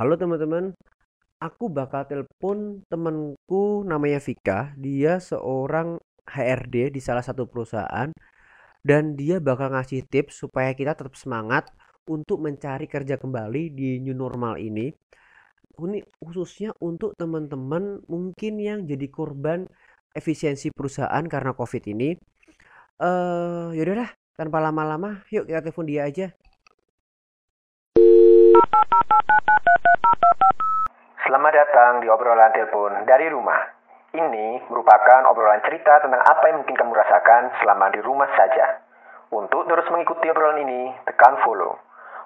Halo teman-teman, aku bakal telepon temenku namanya Vika. Dia seorang HRD di salah satu perusahaan dan dia bakal ngasih tips supaya kita tetap semangat untuk mencari kerja kembali di new normal ini. Ini khususnya untuk teman-teman mungkin yang jadi korban efisiensi perusahaan karena COVID ini. Eh, yaudahlah, tanpa lama-lama, yuk kita telepon dia aja. Selamat datang di obrolan telepon dari rumah. Ini merupakan obrolan cerita tentang apa yang mungkin kamu rasakan selama di rumah saja. Untuk terus mengikuti obrolan ini, tekan follow.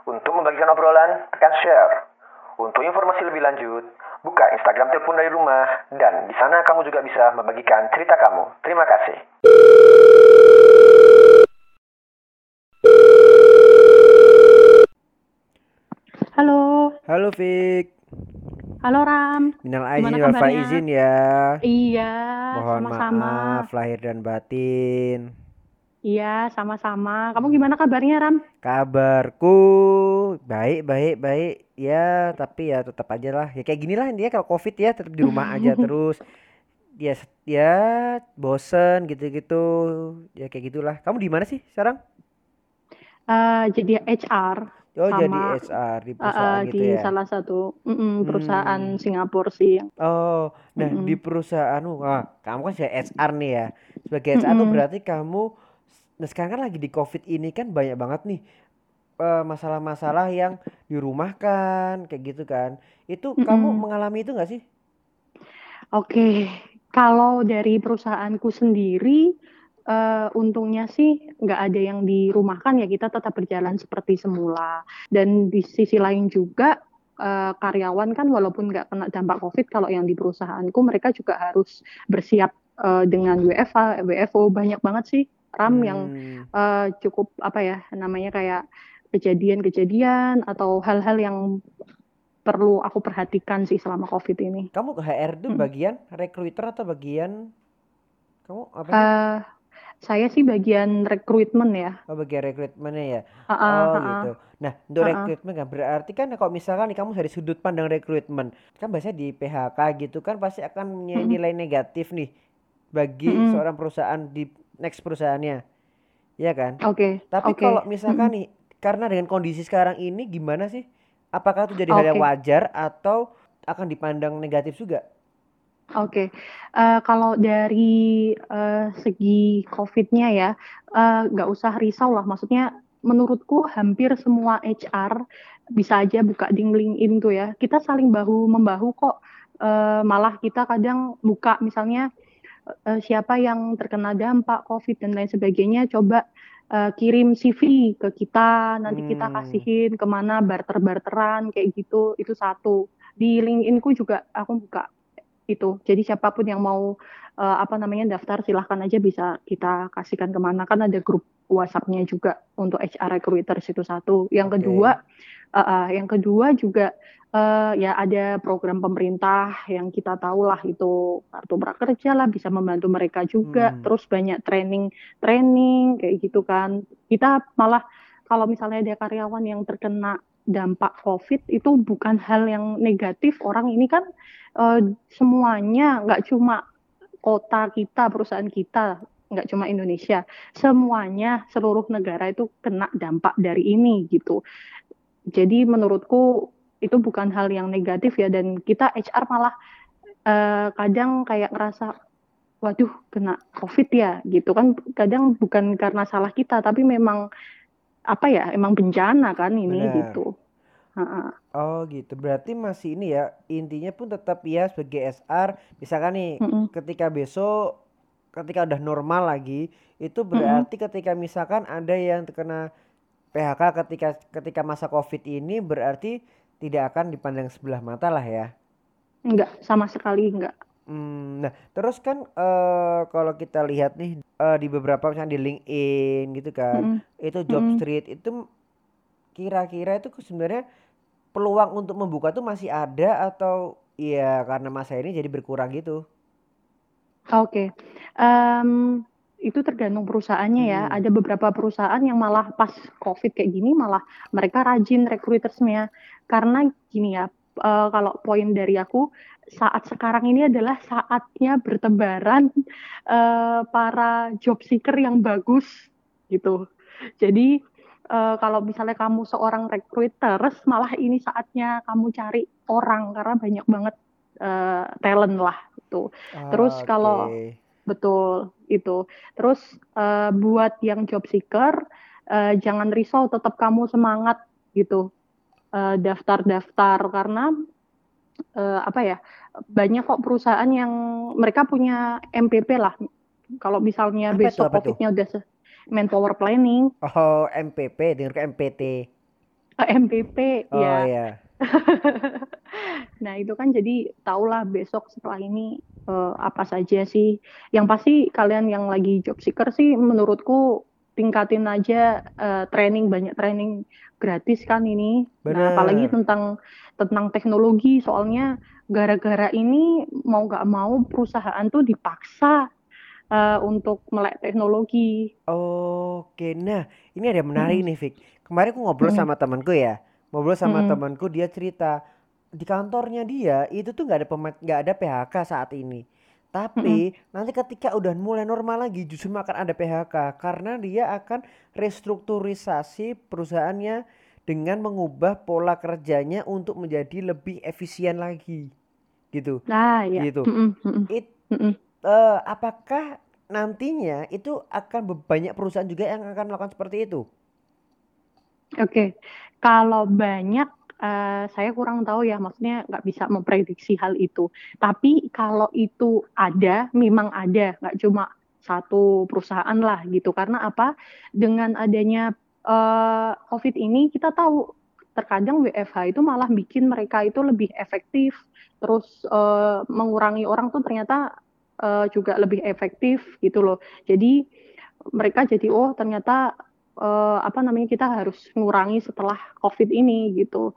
Untuk membagikan obrolan, tekan share. Untuk informasi lebih lanjut, buka Instagram telepon dari rumah dan di sana kamu juga bisa membagikan cerita kamu. Terima kasih. Halo, Vik, halo Ram. minal aidin wal faizin ya. Iya, Mohon sama-sama. maaf lahir dan batin. Iya, sama-sama. Kamu gimana kabarnya, Ram? Kabarku baik baik baik ya tapi ya tetap aja lah ya kayak gini lah intinya kalau covid ya tetap di rumah aja terus ya ya bosen gitu-gitu ya kayak gitulah kamu di mana sih sekarang Eh, jadi HR oh jadi sama. HR di eh, perusahaan eh, gitu di ya? salah satu mm-mm, perusahaan hmm Singapura sih. oh nah di Mm-mm, perusahaanmu wah kamu kan sebagai HR nih ya. Sebagai HR tuh mm-mm, berarti kamu nah sekarang kan lagi di covid ini kan banyak banget nih eh, masalah-masalah yang dirumahkan kayak gitu kan. Itu kamu mm-mm. mengalami itu nggak sih? Oke, kalau dari perusahaanku sendiri, eh, untungnya sih nggak ada yang dirumahkan ya kita tetap berjalan seperti semula. Dan di sisi lain juga eh, karyawan kan walaupun nggak kena dampak COVID, kalau yang di perusahaanku mereka juga harus bersiap eh, dengan WFA, WFO banyak banget sih Ram yang hmm eh, cukup apa ya namanya kayak kejadian-kejadian atau hal-hal yang perlu aku perhatikan sih selama COVID ini. kamu ke HR tuh Mm. bagian recruiter atau bagian kamu apa Eh, saya sih bagian rekrutmen ya. oh bagian rekrutmennya ya Heeh, oh heeh, gitu nah untuk heeh. rekrutmen kan berarti kan kalau misalkan nih kamu dari sudut pandang rekrutmen kan biasanya di PHK gitu kan pasti akan punya nilai negatif nih bagi mm-mm. seorang perusahaan di next perusahaannya ya kan Oke, Tapi oke, kalau misalkan nih, karena dengan kondisi sekarang ini gimana sih? Apakah itu jadi hal yang wajar atau akan dipandang negatif juga? Oke. Eh, kalau dari eh, segi COVID-nya ya, eh, nggak usah risau lah. Maksudnya, menurutku hampir semua HR bisa aja buka di LinkedIn tuh ya. Kita saling bahu membahu kok. Eh, malah kita kadang buka misalnya eh, siapa yang terkena dampak COVID dan lain sebagainya, coba eh, kirim CV ke kita, nanti kita Hmm, kasihin ke mana barter-barteran kayak gitu. Itu satu. Di LinkedIn-ku juga aku buka itu. Jadi siapa pun yang mau eh, apa namanya daftar silahkan aja bisa kita kasihkan ke mana. Kan ada grup WhatsApp-nya juga untuk HR recruiters itu satu. Yang oke. kedua, eh, eh, yang kedua juga eh, ya ada program pemerintah yang kita tahu lah itu kartu prakerja lah bisa membantu mereka juga. Hmm, Terus banyak training training kayak gitu kan. Kita malah kalau misalnya ada karyawan yang terkena dampak COVID itu bukan hal yang negatif. Orang ini kan eh, semuanya nggak cuma kota kita, perusahaan kita, nggak cuma Indonesia, semuanya seluruh negara itu kena dampak dari ini gitu. Jadi menurutku itu bukan hal yang negatif ya dan kita HR malah eh, kadang kayak ngerasa waduh kena COVID ya gitu kan kadang bukan karena salah kita tapi memang apa ya emang bencana kan ini benar. gitu. Ha-ha. Oh gitu. Berarti masih ini ya, intinya pun tetap ya sebagai SR, misalkan nih Mm-mm. ketika besok ketika udah normal lagi, itu berarti ketika misalkan ada yang terkena PHK ketika ketika masa COVID ini berarti tidak akan dipandang sebelah mata lah ya. Enggak sama sekali enggak. Hmm, nah terus kan eh kalau kita lihat nih eh, di beberapa misalnya di LinkedIn gitu kan, Mm-mm. itu Mm-mm. Jobstreet itu kira-kira itu sebenarnya peluang untuk membuka tuh masih ada atau ya karena masa ini jadi berkurang gitu? Oke, Em, itu tergantung perusahaannya ya. Hmm, Ada beberapa perusahaan yang malah pas COVID kayak gini malah mereka rajin rekrutersnya. Karena gini ya, uh, kalau poin dari aku saat sekarang ini adalah saatnya bertebaran uh, para job seeker yang bagus gitu. Jadi uh, kalau misalnya kamu seorang recruiters, malah ini saatnya kamu cari orang karena banyak banget uh, talent lah itu. Terus okay. kalau betul itu. Terus uh, buat yang job seeker, uh, jangan risau, tetap kamu semangat gitu. Daftar-daftar uh, karena uh, apa ya banyak kok perusahaan yang mereka punya MPP lah. Kalau misalnya apa besok COVID-nya udah manpower planning. Oh, MPP, dengar ke MPT. Uh, MPP, oh, ya. ya. nah, itu kan jadi tahulah besok setelah ini uh, apa saja sih. Yang pasti kalian yang lagi job seeker sih menurutku tingkatin aja uh, training banyak training gratis kan ini. Bener. Nah, apalagi tentang tentang teknologi soalnya gara-gara ini mau nggak mau perusahaan tuh dipaksa uh, untuk melek teknologi. Oke, nah ini ada menarik hmm. nih Vic. Kemarin aku ngobrol hmm. sama temanku ya, ngobrol sama hmm. temanku dia cerita di kantornya dia itu tuh nggak ada nggak ada PHK saat ini. Tapi hmm. nanti ketika udah mulai normal lagi justru akan ada PHK karena dia akan restrukturisasi perusahaannya dengan mengubah pola kerjanya untuk menjadi lebih efisien lagi. Gitu. Nah, ya. Gitu. It, uh, apakah nantinya itu akan banyak perusahaan juga yang akan melakukan seperti itu? Oke, kalau banyak uh, saya kurang tahu ya, maksudnya nggak bisa memprediksi hal itu. Tapi kalau itu ada, memang ada, nggak cuma satu perusahaan lah gitu. Karena apa? Dengan adanya uh, COVID ini kita tahu terkadang WFH itu malah bikin mereka itu lebih efektif, terus uh, mengurangi orang tuh ternyata uh, juga lebih efektif gitu loh. Jadi mereka jadi oh ternyata uh, apa namanya kita harus mengurangi setelah COVID ini gitu.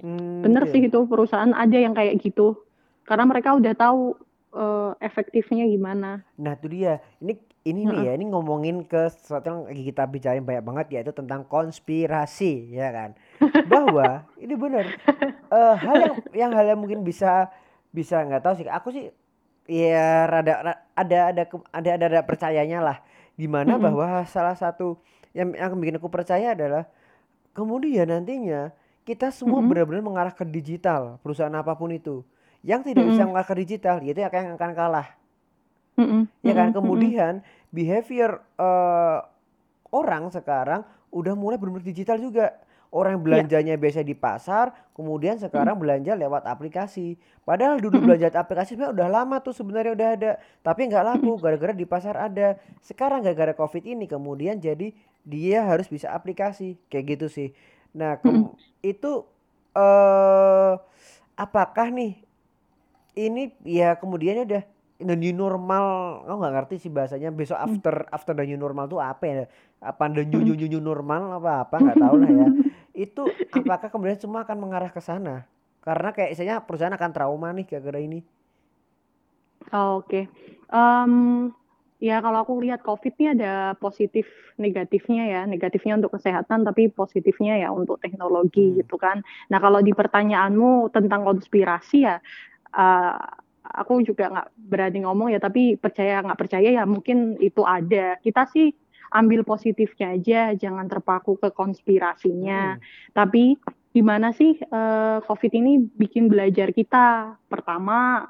Hmm, Bener okay. sih itu perusahaan ada yang kayak gitu karena mereka udah tahu uh, efektifnya gimana. Nah itu dia. Ini ini nih ya, ini ngomongin ke sesuatu yang lagi kita bicarain banyak banget yaitu tentang konspirasi ya kan. Bahwa ini benar uh, hal yang yang hal yang mungkin bisa bisa nggak tahu sih. Aku sih ya rada, rada ada ada ada ada, ada percayanya lah gimana mm -hmm. bahwa salah satu yang yang bikin aku percaya adalah kemudian nantinya kita semua mm -hmm. benar-benar mengarah ke digital perusahaan apa pun itu yang tidak mm -hmm. bisa mengarah ke digital itu yang akan kalah mm -hmm. ya kan kemudian mm -hmm. behavior uh, orang sekarang udah mulai benar-benar digital juga Orang iya. belanjanya ya. biasa di pasar, kemudian sekarang hmm. belanja lewat aplikasi. Padahal dulu hmm. belanja aplikasi sebenarnya udah lama tuh sebenarnya udah ada, tapi nggak laku gara-gara di pasar ada. Sekarang gara-gara covid ini kemudian jadi dia harus bisa aplikasi kayak gitu sih. Nah hmm. itu uh, apakah nih ini ya kemudian udah the new normal aku nggak ngerti sih bahasanya besok after after the new normal tuh apa ya apa the new new, new normal apa apa nggak tahu lah ya itu apakah kemudian semua akan mengarah ke sana? Karena kayak misalnya perusahaan akan trauma nih gara-gara ini. Oh, Oke, okay. um, ya kalau aku lihat COVID ini ada positif negatifnya ya, negatifnya untuk kesehatan tapi positifnya ya untuk teknologi hmm. gitu kan. Nah kalau di pertanyaanmu tentang konspirasi ya, uh, aku juga nggak berani ngomong ya, tapi percaya nggak percaya ya mungkin itu ada. Kita sih ambil positifnya aja, jangan terpaku ke konspirasinya. Hmm. Tapi gimana sih uh, COVID ini bikin belajar kita? Pertama,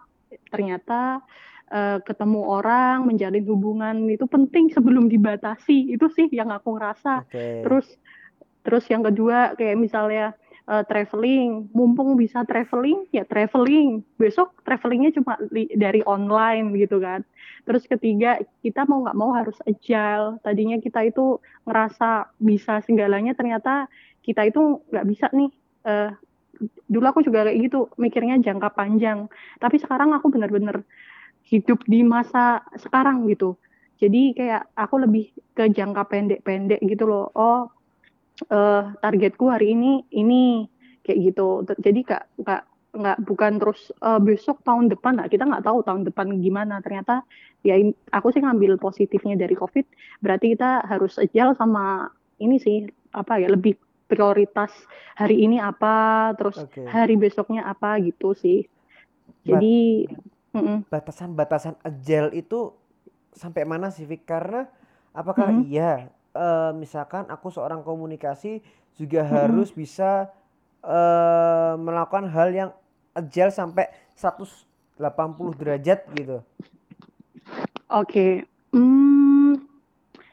ternyata uh, ketemu orang, menjalin hubungan itu penting sebelum dibatasi. Itu sih yang aku rasa. Okay. Terus, terus yang kedua kayak misalnya uh, traveling, mumpung bisa traveling ya traveling. Besok travelingnya cuma dari online gitu kan. Terus ketiga, kita mau nggak mau harus agile. Tadinya kita itu ngerasa bisa segalanya, ternyata kita itu nggak bisa nih. Uh, dulu aku juga kayak gitu, mikirnya jangka panjang. Tapi sekarang aku benar-benar hidup di masa sekarang gitu. Jadi kayak aku lebih ke jangka pendek-pendek gitu loh. Oh, uh, targetku hari ini ini kayak gitu. Jadi kak kak nggak bukan terus uh, besok tahun depan lah kita nggak tahu tahun depan gimana ternyata ya aku sih ngambil positifnya dari covid berarti kita harus agile sama ini sih apa ya lebih prioritas hari ini apa, terus Oke. hari besoknya apa gitu sih. Jadi. Batasan-batasan agile itu sampai mana sih, Fik? Karena apakah Mm-mm. iya, eh, misalkan aku seorang komunikasi juga Mm-mm. harus bisa eh, melakukan hal yang agile sampai 180 derajat gitu? Oke, hmm,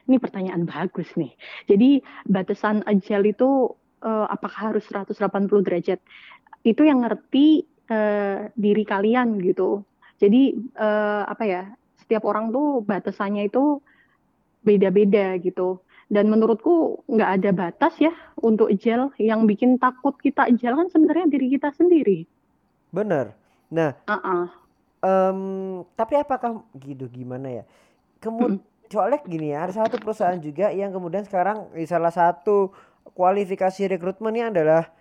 ini pertanyaan bagus nih. Jadi batasan agile itu eh, apakah harus 180 derajat? Itu yang ngerti eh, diri kalian gitu. Jadi eh, apa ya? Setiap orang tuh batasannya itu beda-beda gitu. Dan menurutku nggak ada batas ya untuk agile. Yang bikin takut kita agile kan sebenarnya diri kita sendiri. Bener. Nah, Ah, em, tapi apakah gitu gimana ya? Kemud Mm-mm. soalnya gini ya, ada satu perusahaan juga yang kemudian sekarang di salah satu kualifikasi rekrutmennya adalah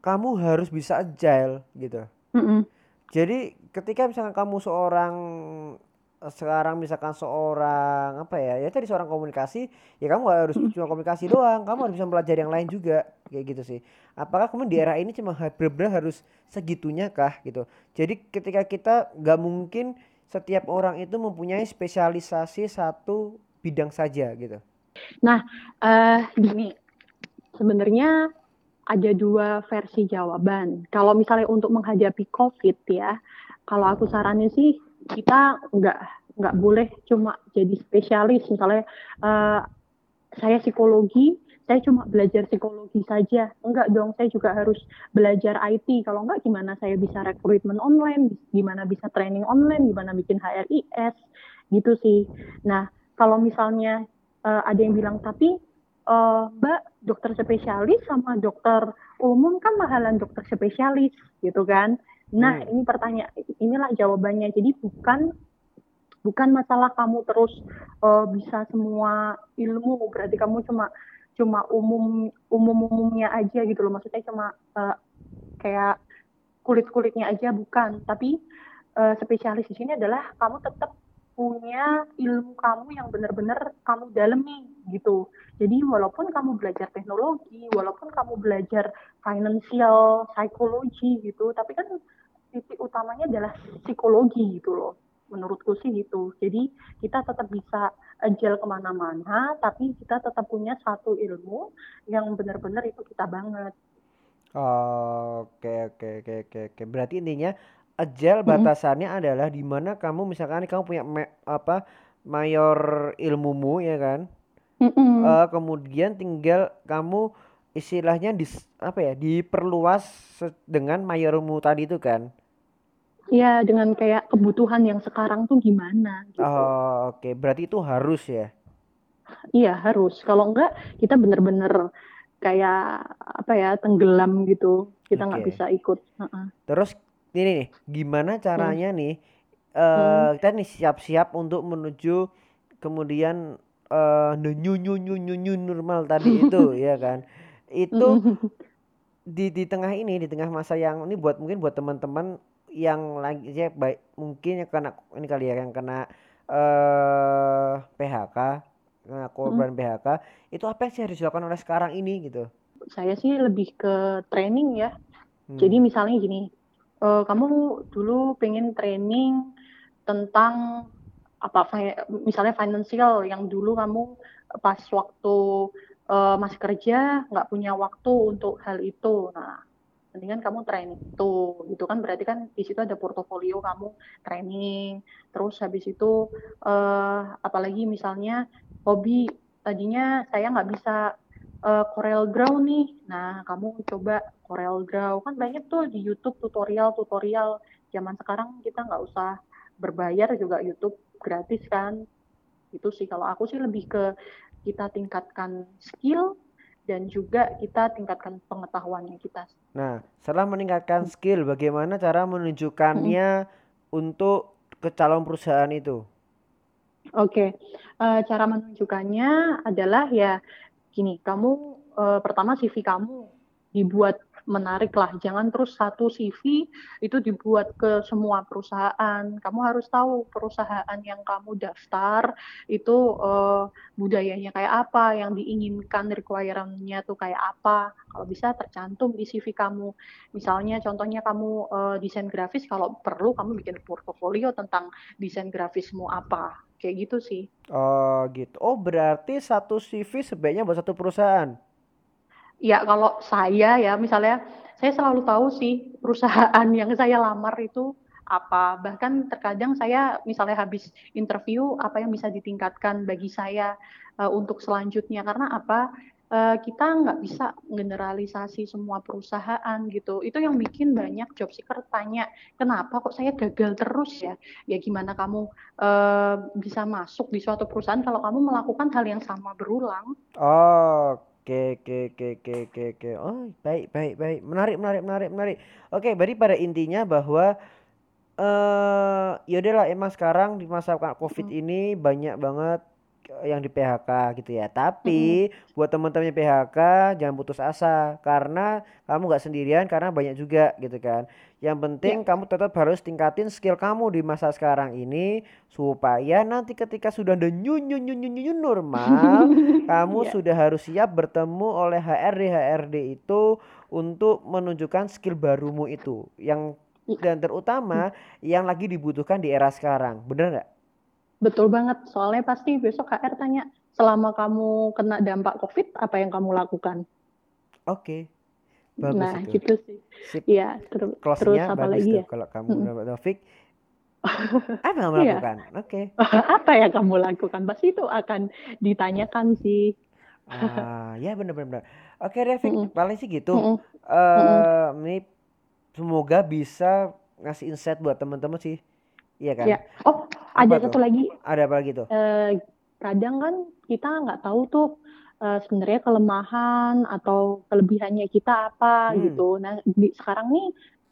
kamu harus bisa agile gitu. Mm-mm. Jadi ketika misalkan kamu seorang eh, sekarang misalkan seorang apa ya, ya tadi seorang komunikasi, ya kamu gak harus cuma komunikasi doang, kamu harus bisa belajar yang lain juga kayak gitu sih. Apakah kemudian di era ini cuma benar-benar harus segitunya kah gitu? Jadi ketika kita nggak mungkin setiap orang itu mempunyai spesialisasi satu bidang saja gitu. Nah, eh gini, sebenarnya ada dua versi jawaban. Kalau misalnya untuk menghadapi COVID ya, kalau aku saranin sih kita nggak nggak boleh cuma jadi spesialis. Misalnya eh, saya psikologi, saya cuma belajar psikologi saja. Enggak dong, saya juga harus belajar IT. Kalau enggak, gimana saya bisa rekrutmen online, gimana bisa training online, gimana bikin HRIS, gitu sih. Nah, kalau misalnya eh, ada yang bilang, tapi eh, Mbak, dokter spesialis sama dokter umum kan mahalan dokter spesialis, gitu kan? Nah, Hmm. ini pertanyaan, inilah jawabannya. Jadi bukan bukan masalah kamu terus eh, bisa semua ilmu, berarti kamu cuma cuma umum umum umumnya aja gitu loh. Maksudnya cuma eh, kayak kulit kulitnya aja bukan, tapi eh, spesialis di sini adalah kamu tetap punya ilmu kamu yang benar-benar kamu dalemi gitu. Jadi walaupun kamu belajar teknologi, walaupun kamu belajar financial, psikologi gitu, tapi kan titik utamanya adalah psikologi gitu loh. Menurutku sih gitu. Jadi kita tetap bisa agile ke mana-mana, tapi kita tetap punya satu ilmu yang benar-benar itu kita banget. Oke oke oke oke oke. Berarti intinya agile batasannya adalah di mana kamu misalkan kamu punya me- apa mayor ilmumu ya kan? Mm-mm. Eh, kemudian tinggal kamu istilahnya dis, apa ya diperluas dengan mayormu tadi itu kan? Ya, dengan kayak kebutuhan yang sekarang tuh gimana gitu. Oh, oke. Berarti itu harus ya. Iya, harus. Kalau enggak, kita bener-bener kayak apa ya, tenggelam gitu. Kita nggak bisa ikut. Heeh. Terus ini nih, gimana Hmm. caranya nih eh Hmm. kita nih siap-siap untuk menuju kemudian eh the new new new new new normal tadi itu ya kan? Itu Mm-mm. di di tengah ini, di tengah masa yang ini buat mungkin buat teman-teman yang lagi ya baik mungkin yang kena ini kali ya yang kena eh PHK, kena korban PHK, itu apa yang sih harus dilakukan oleh sekarang ini gitu? Saya sih lebih ke training ya. Jadi Hmm. misalnya gini, eh, kamu dulu pengen training tentang apa misalnya financial yang dulu kamu pas waktu eh, masih kerja nggak punya waktu untuk hal itu. Nah, mendingan kamu training itu, gitu kan berarti kan di situ ada portofolio kamu training. Terus habis itu eh, apalagi misalnya hobi tadinya saya nggak bisa eh, Corel Draw nih. Nah, kamu coba Corel Draw kan banyak tuh di YouTube tutorial-tutorial. Zaman sekarang kita nggak usah berbayar juga YouTube gratis kan. Itu sih kalau aku sih lebih ke kita tingkatkan skill dan juga kita tingkatkan pengetahuannya kita. Nah, setelah meningkatkan skill, bagaimana cara menunjukkannya untuk ke calon perusahaan itu? Oke, Eh, cara menunjukkannya adalah ya gini, kamu eh, pertama CV kamu dibuat menarik lah. Jangan terus satu CV itu dibuat ke semua perusahaan. Kamu harus tahu perusahaan yang kamu daftar itu uh, budayanya kayak apa, yang diinginkan requirement-nya tuh kayak apa. Kalau bisa tercantum di CV kamu. Misalnya contohnya kamu uh, desain grafis, kalau perlu kamu bikin portofolio tentang desain grafismu apa. Kayak gitu sih. Oh gitu. Oh berarti satu CV sebaiknya buat satu perusahaan? Ya kalau saya ya misalnya saya selalu tahu sih perusahaan yang saya lamar itu apa. Bahkan terkadang saya misalnya habis interview apa yang bisa ditingkatkan bagi saya uh, untuk selanjutnya karena apa? Uh, kita nggak bisa generalisasi semua perusahaan gitu. Itu yang bikin banyak job seeker tanya, kenapa kok saya gagal terus ya? Ya gimana kamu uh, bisa masuk di suatu perusahaan kalau kamu melakukan hal yang sama berulang? Oh, Oke, oke, oke, oke, oke, oke. Oh, baik, baik, baik. Menarik, menarik, menarik, menarik. Oke, berarti pada intinya bahwa eh ya udahlah emang sekarang di masa Covid hmm. ini banyak banget yang di PHK gitu ya. Tapi mm-hmm. buat teman-teman PHK jangan putus asa karena kamu nggak sendirian karena banyak juga gitu kan. Yang penting yeah. kamu tetap harus tingkatin skill kamu di masa sekarang ini supaya nanti ketika sudah ada new new new new, new normal, kamu yeah. sudah harus siap bertemu oleh HRD HRD itu untuk menunjukkan skill barumu itu yang dan terutama yang lagi dibutuhkan di era sekarang. Bener nggak? Betul banget, soalnya pasti besok KR tanya, selama kamu kena dampak COVID, apa yang kamu lakukan? Oke, bagus Nah, itu. gitu sih. Sip. Iya, ter terus apa lagi ya? kalau kamu hmm. dapat Taufik, apa yang kamu iya. lakukan? Oke. Apa yang kamu lakukan? Pasti itu akan ditanyakan sih. Ah, ya benar-benar. Oke, Revik, mm paling sih gitu. Mm uh, Ini semoga bisa ngasih insight buat teman-teman sih. Iya kan? Ya. Oh, ada satu lagi. Ada apa lagi tuh? Eh, kadang kan kita nggak tahu tuh uh, sebenarnya kelemahan atau kelebihannya kita apa hmm. gitu. Nah, di, sekarang nih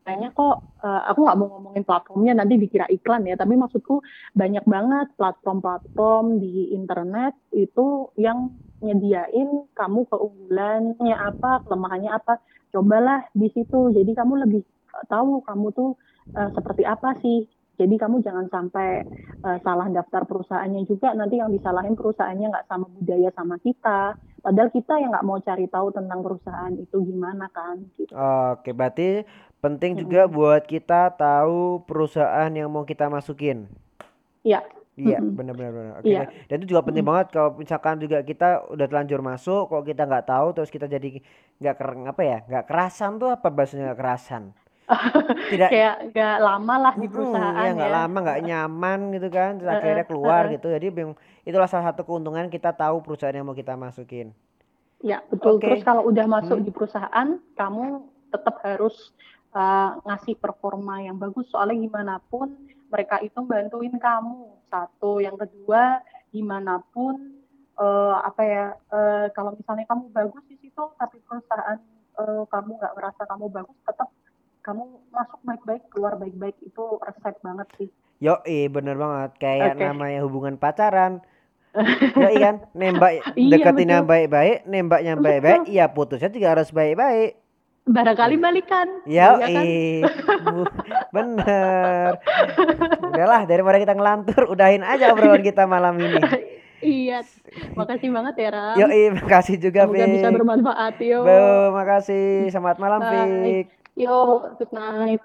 kayaknya kok uh, aku nggak mau ngomongin platformnya nanti dikira iklan ya tapi maksudku banyak banget platform-platform di internet itu yang nyediain kamu keunggulannya apa kelemahannya apa cobalah di situ jadi kamu lebih tahu kamu tuh uh, seperti apa sih jadi kamu jangan sampai uh, salah daftar perusahaannya juga nanti yang disalahin perusahaannya nggak sama budaya sama kita. Padahal kita yang nggak mau cari tahu tentang perusahaan itu gimana kan. Gitu. Oke, berarti penting hmm. juga buat kita tahu perusahaan yang mau kita masukin. Iya. Iya, benar-benar. Oke. Iya. Dan itu juga penting hmm. banget kalau misalkan juga kita udah telanjur masuk, kalau kita nggak tahu terus kita jadi nggak keren apa ya, nggak kerasan tuh apa bahasanya nggak kerasan? tidak kayak nggak lama lah di perusahaan hmm, ya nggak ya. lama nggak nyaman gitu kan terus akhirnya keluar gitu. Jadi itulah salah satu keuntungan kita tahu perusahaan yang mau kita masukin. Ya betul. Okay. terus kalau udah masuk hmm. di perusahaan kamu tetap harus uh, ngasih performa yang bagus. Soalnya gimana pun mereka itu bantuin kamu. Satu. Yang kedua gimana pun uh, apa ya uh, kalau misalnya kamu bagus di situ tapi perusahaan uh, kamu nggak merasa kamu bagus tetap kamu masuk baik-baik keluar baik-baik itu resep banget sih. Yo eh bener banget. Kayak okay. namanya hubungan pacaran. Yo kan? Nembak iya, deketin yang baik-baik nembaknya baik-baik iya putusnya juga harus baik-baik. Barangkali balikan. Ya iya kan? bener. Udahlah daripada kita ngelantur udahin aja obrolan kita malam ini. Iya, makasih banget ya Ram. Yo, iya, makasih juga Semoga bisa bermanfaat yo. Bo, makasih. Selamat malam, Fik. Yo, good night.